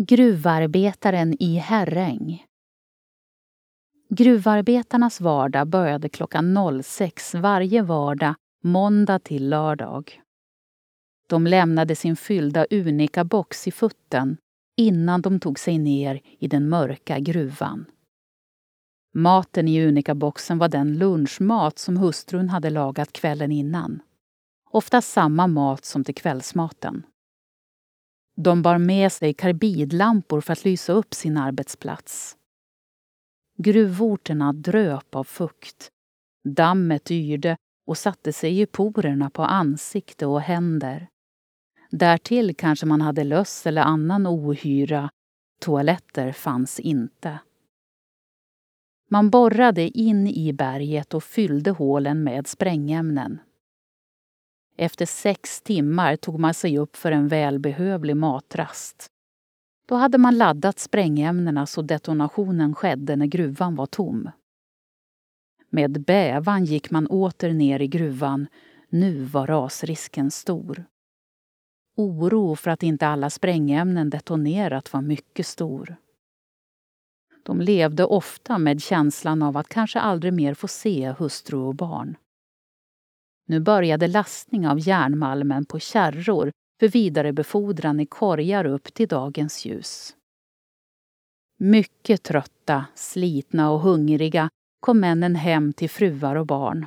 Gruvarbetaren i Herräng Gruvarbetarnas vardag började klockan 06 varje vardag, måndag till lördag. De lämnade sin fyllda Unika-box i futten innan de tog sig ner i den mörka gruvan. Maten i Unika-boxen var den lunchmat som hustrun hade lagat kvällen innan. Ofta samma mat som till kvällsmaten. De bar med sig karbidlampor för att lysa upp sin arbetsplats. Gruvorterna dröp av fukt. Dammet yrde och satte sig i porerna på ansikte och händer. Därtill kanske man hade löss eller annan ohyra. Toaletter fanns inte. Man borrade in i berget och fyllde hålen med sprängämnen. Efter sex timmar tog man sig upp för en välbehövlig matrast. Då hade man laddat sprängämnena så detonationen skedde när gruvan var tom. Med bävan gick man åter ner i gruvan. Nu var rasrisken stor. Oro för att inte alla sprängämnen detonerat var mycket stor. De levde ofta med känslan av att kanske aldrig mer få se hustru och barn. Nu började lastning av järnmalmen på kärror för vidarebefordran i korgar upp till dagens ljus. Mycket trötta, slitna och hungriga kom männen hem till fruar och barn.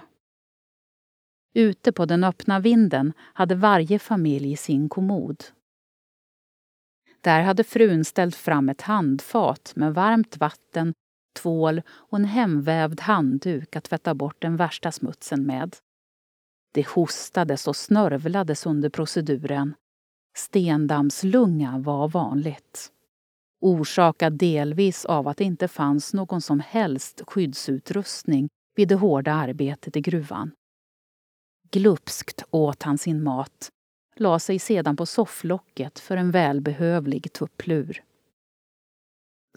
Ute på den öppna vinden hade varje familj sin kommod. Där hade frun ställt fram ett handfat med varmt vatten, tvål och en hemvävd handduk att tvätta bort den värsta smutsen med. Det hostades och snörvlades under proceduren. Stendammslunga var vanligt. Orsakad delvis av att det inte fanns någon som helst skyddsutrustning vid det hårda arbetet i gruvan. Glupskt åt han sin mat, la sig sedan på sofflocket för en välbehövlig tupplur.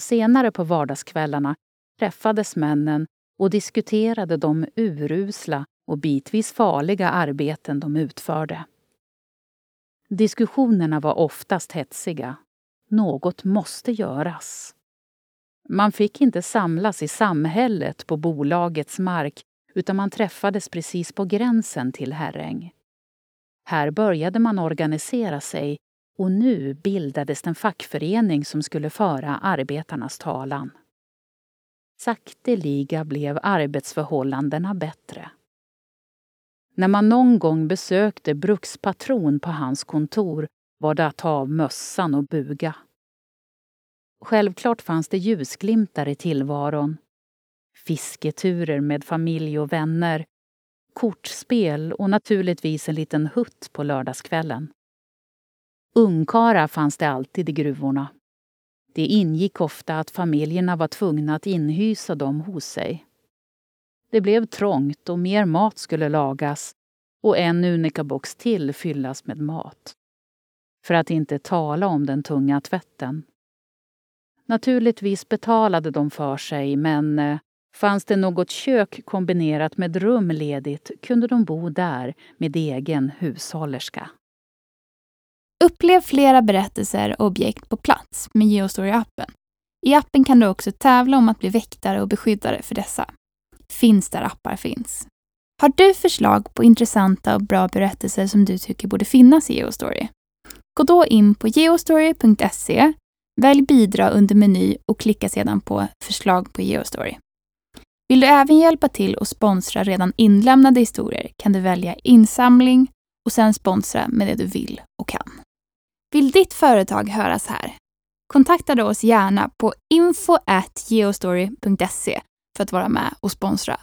Senare på vardagskvällarna träffades männen och diskuterade de urusla och bitvis farliga arbeten de utförde. Diskussionerna var oftast hetsiga. Något måste göras. Man fick inte samlas i samhället på bolagets mark utan man träffades precis på gränsen till Herräng. Här började man organisera sig och nu bildades den fackförening som skulle föra arbetarnas talan. Sakteliga blev arbetsförhållandena bättre. När man någon gång besökte brukspatron på hans kontor var det att ta av mössan och buga. Självklart fanns det ljusglimtar i tillvaron. Fisketurer med familj och vänner, kortspel och naturligtvis en liten hutt på lördagskvällen. Ungkara fanns det alltid i gruvorna. Det ingick ofta att familjerna var tvungna att inhysa dem hos sig. Det blev trångt och mer mat skulle lagas och en unikabox till fyllas med mat. För att inte tala om den tunga tvätten. Naturligtvis betalade de för sig men eh, fanns det något kök kombinerat med rum ledigt kunde de bo där med egen hushållerska. Upplev flera berättelser och objekt på plats med Geostory-appen. I appen kan du också tävla om att bli väktare och beskyddare för dessa finns där appar finns. Har du förslag på intressanta och bra berättelser som du tycker borde finnas i Geostory? Gå då in på geostory.se, välj bidra under meny och klicka sedan på förslag på Geostory. Vill du även hjälpa till och sponsra redan inlämnade historier kan du välja insamling och sen sponsra med det du vill och kan. Vill ditt företag höras här? Kontakta då oss gärna på info.geostory.se för att vara med och sponsra.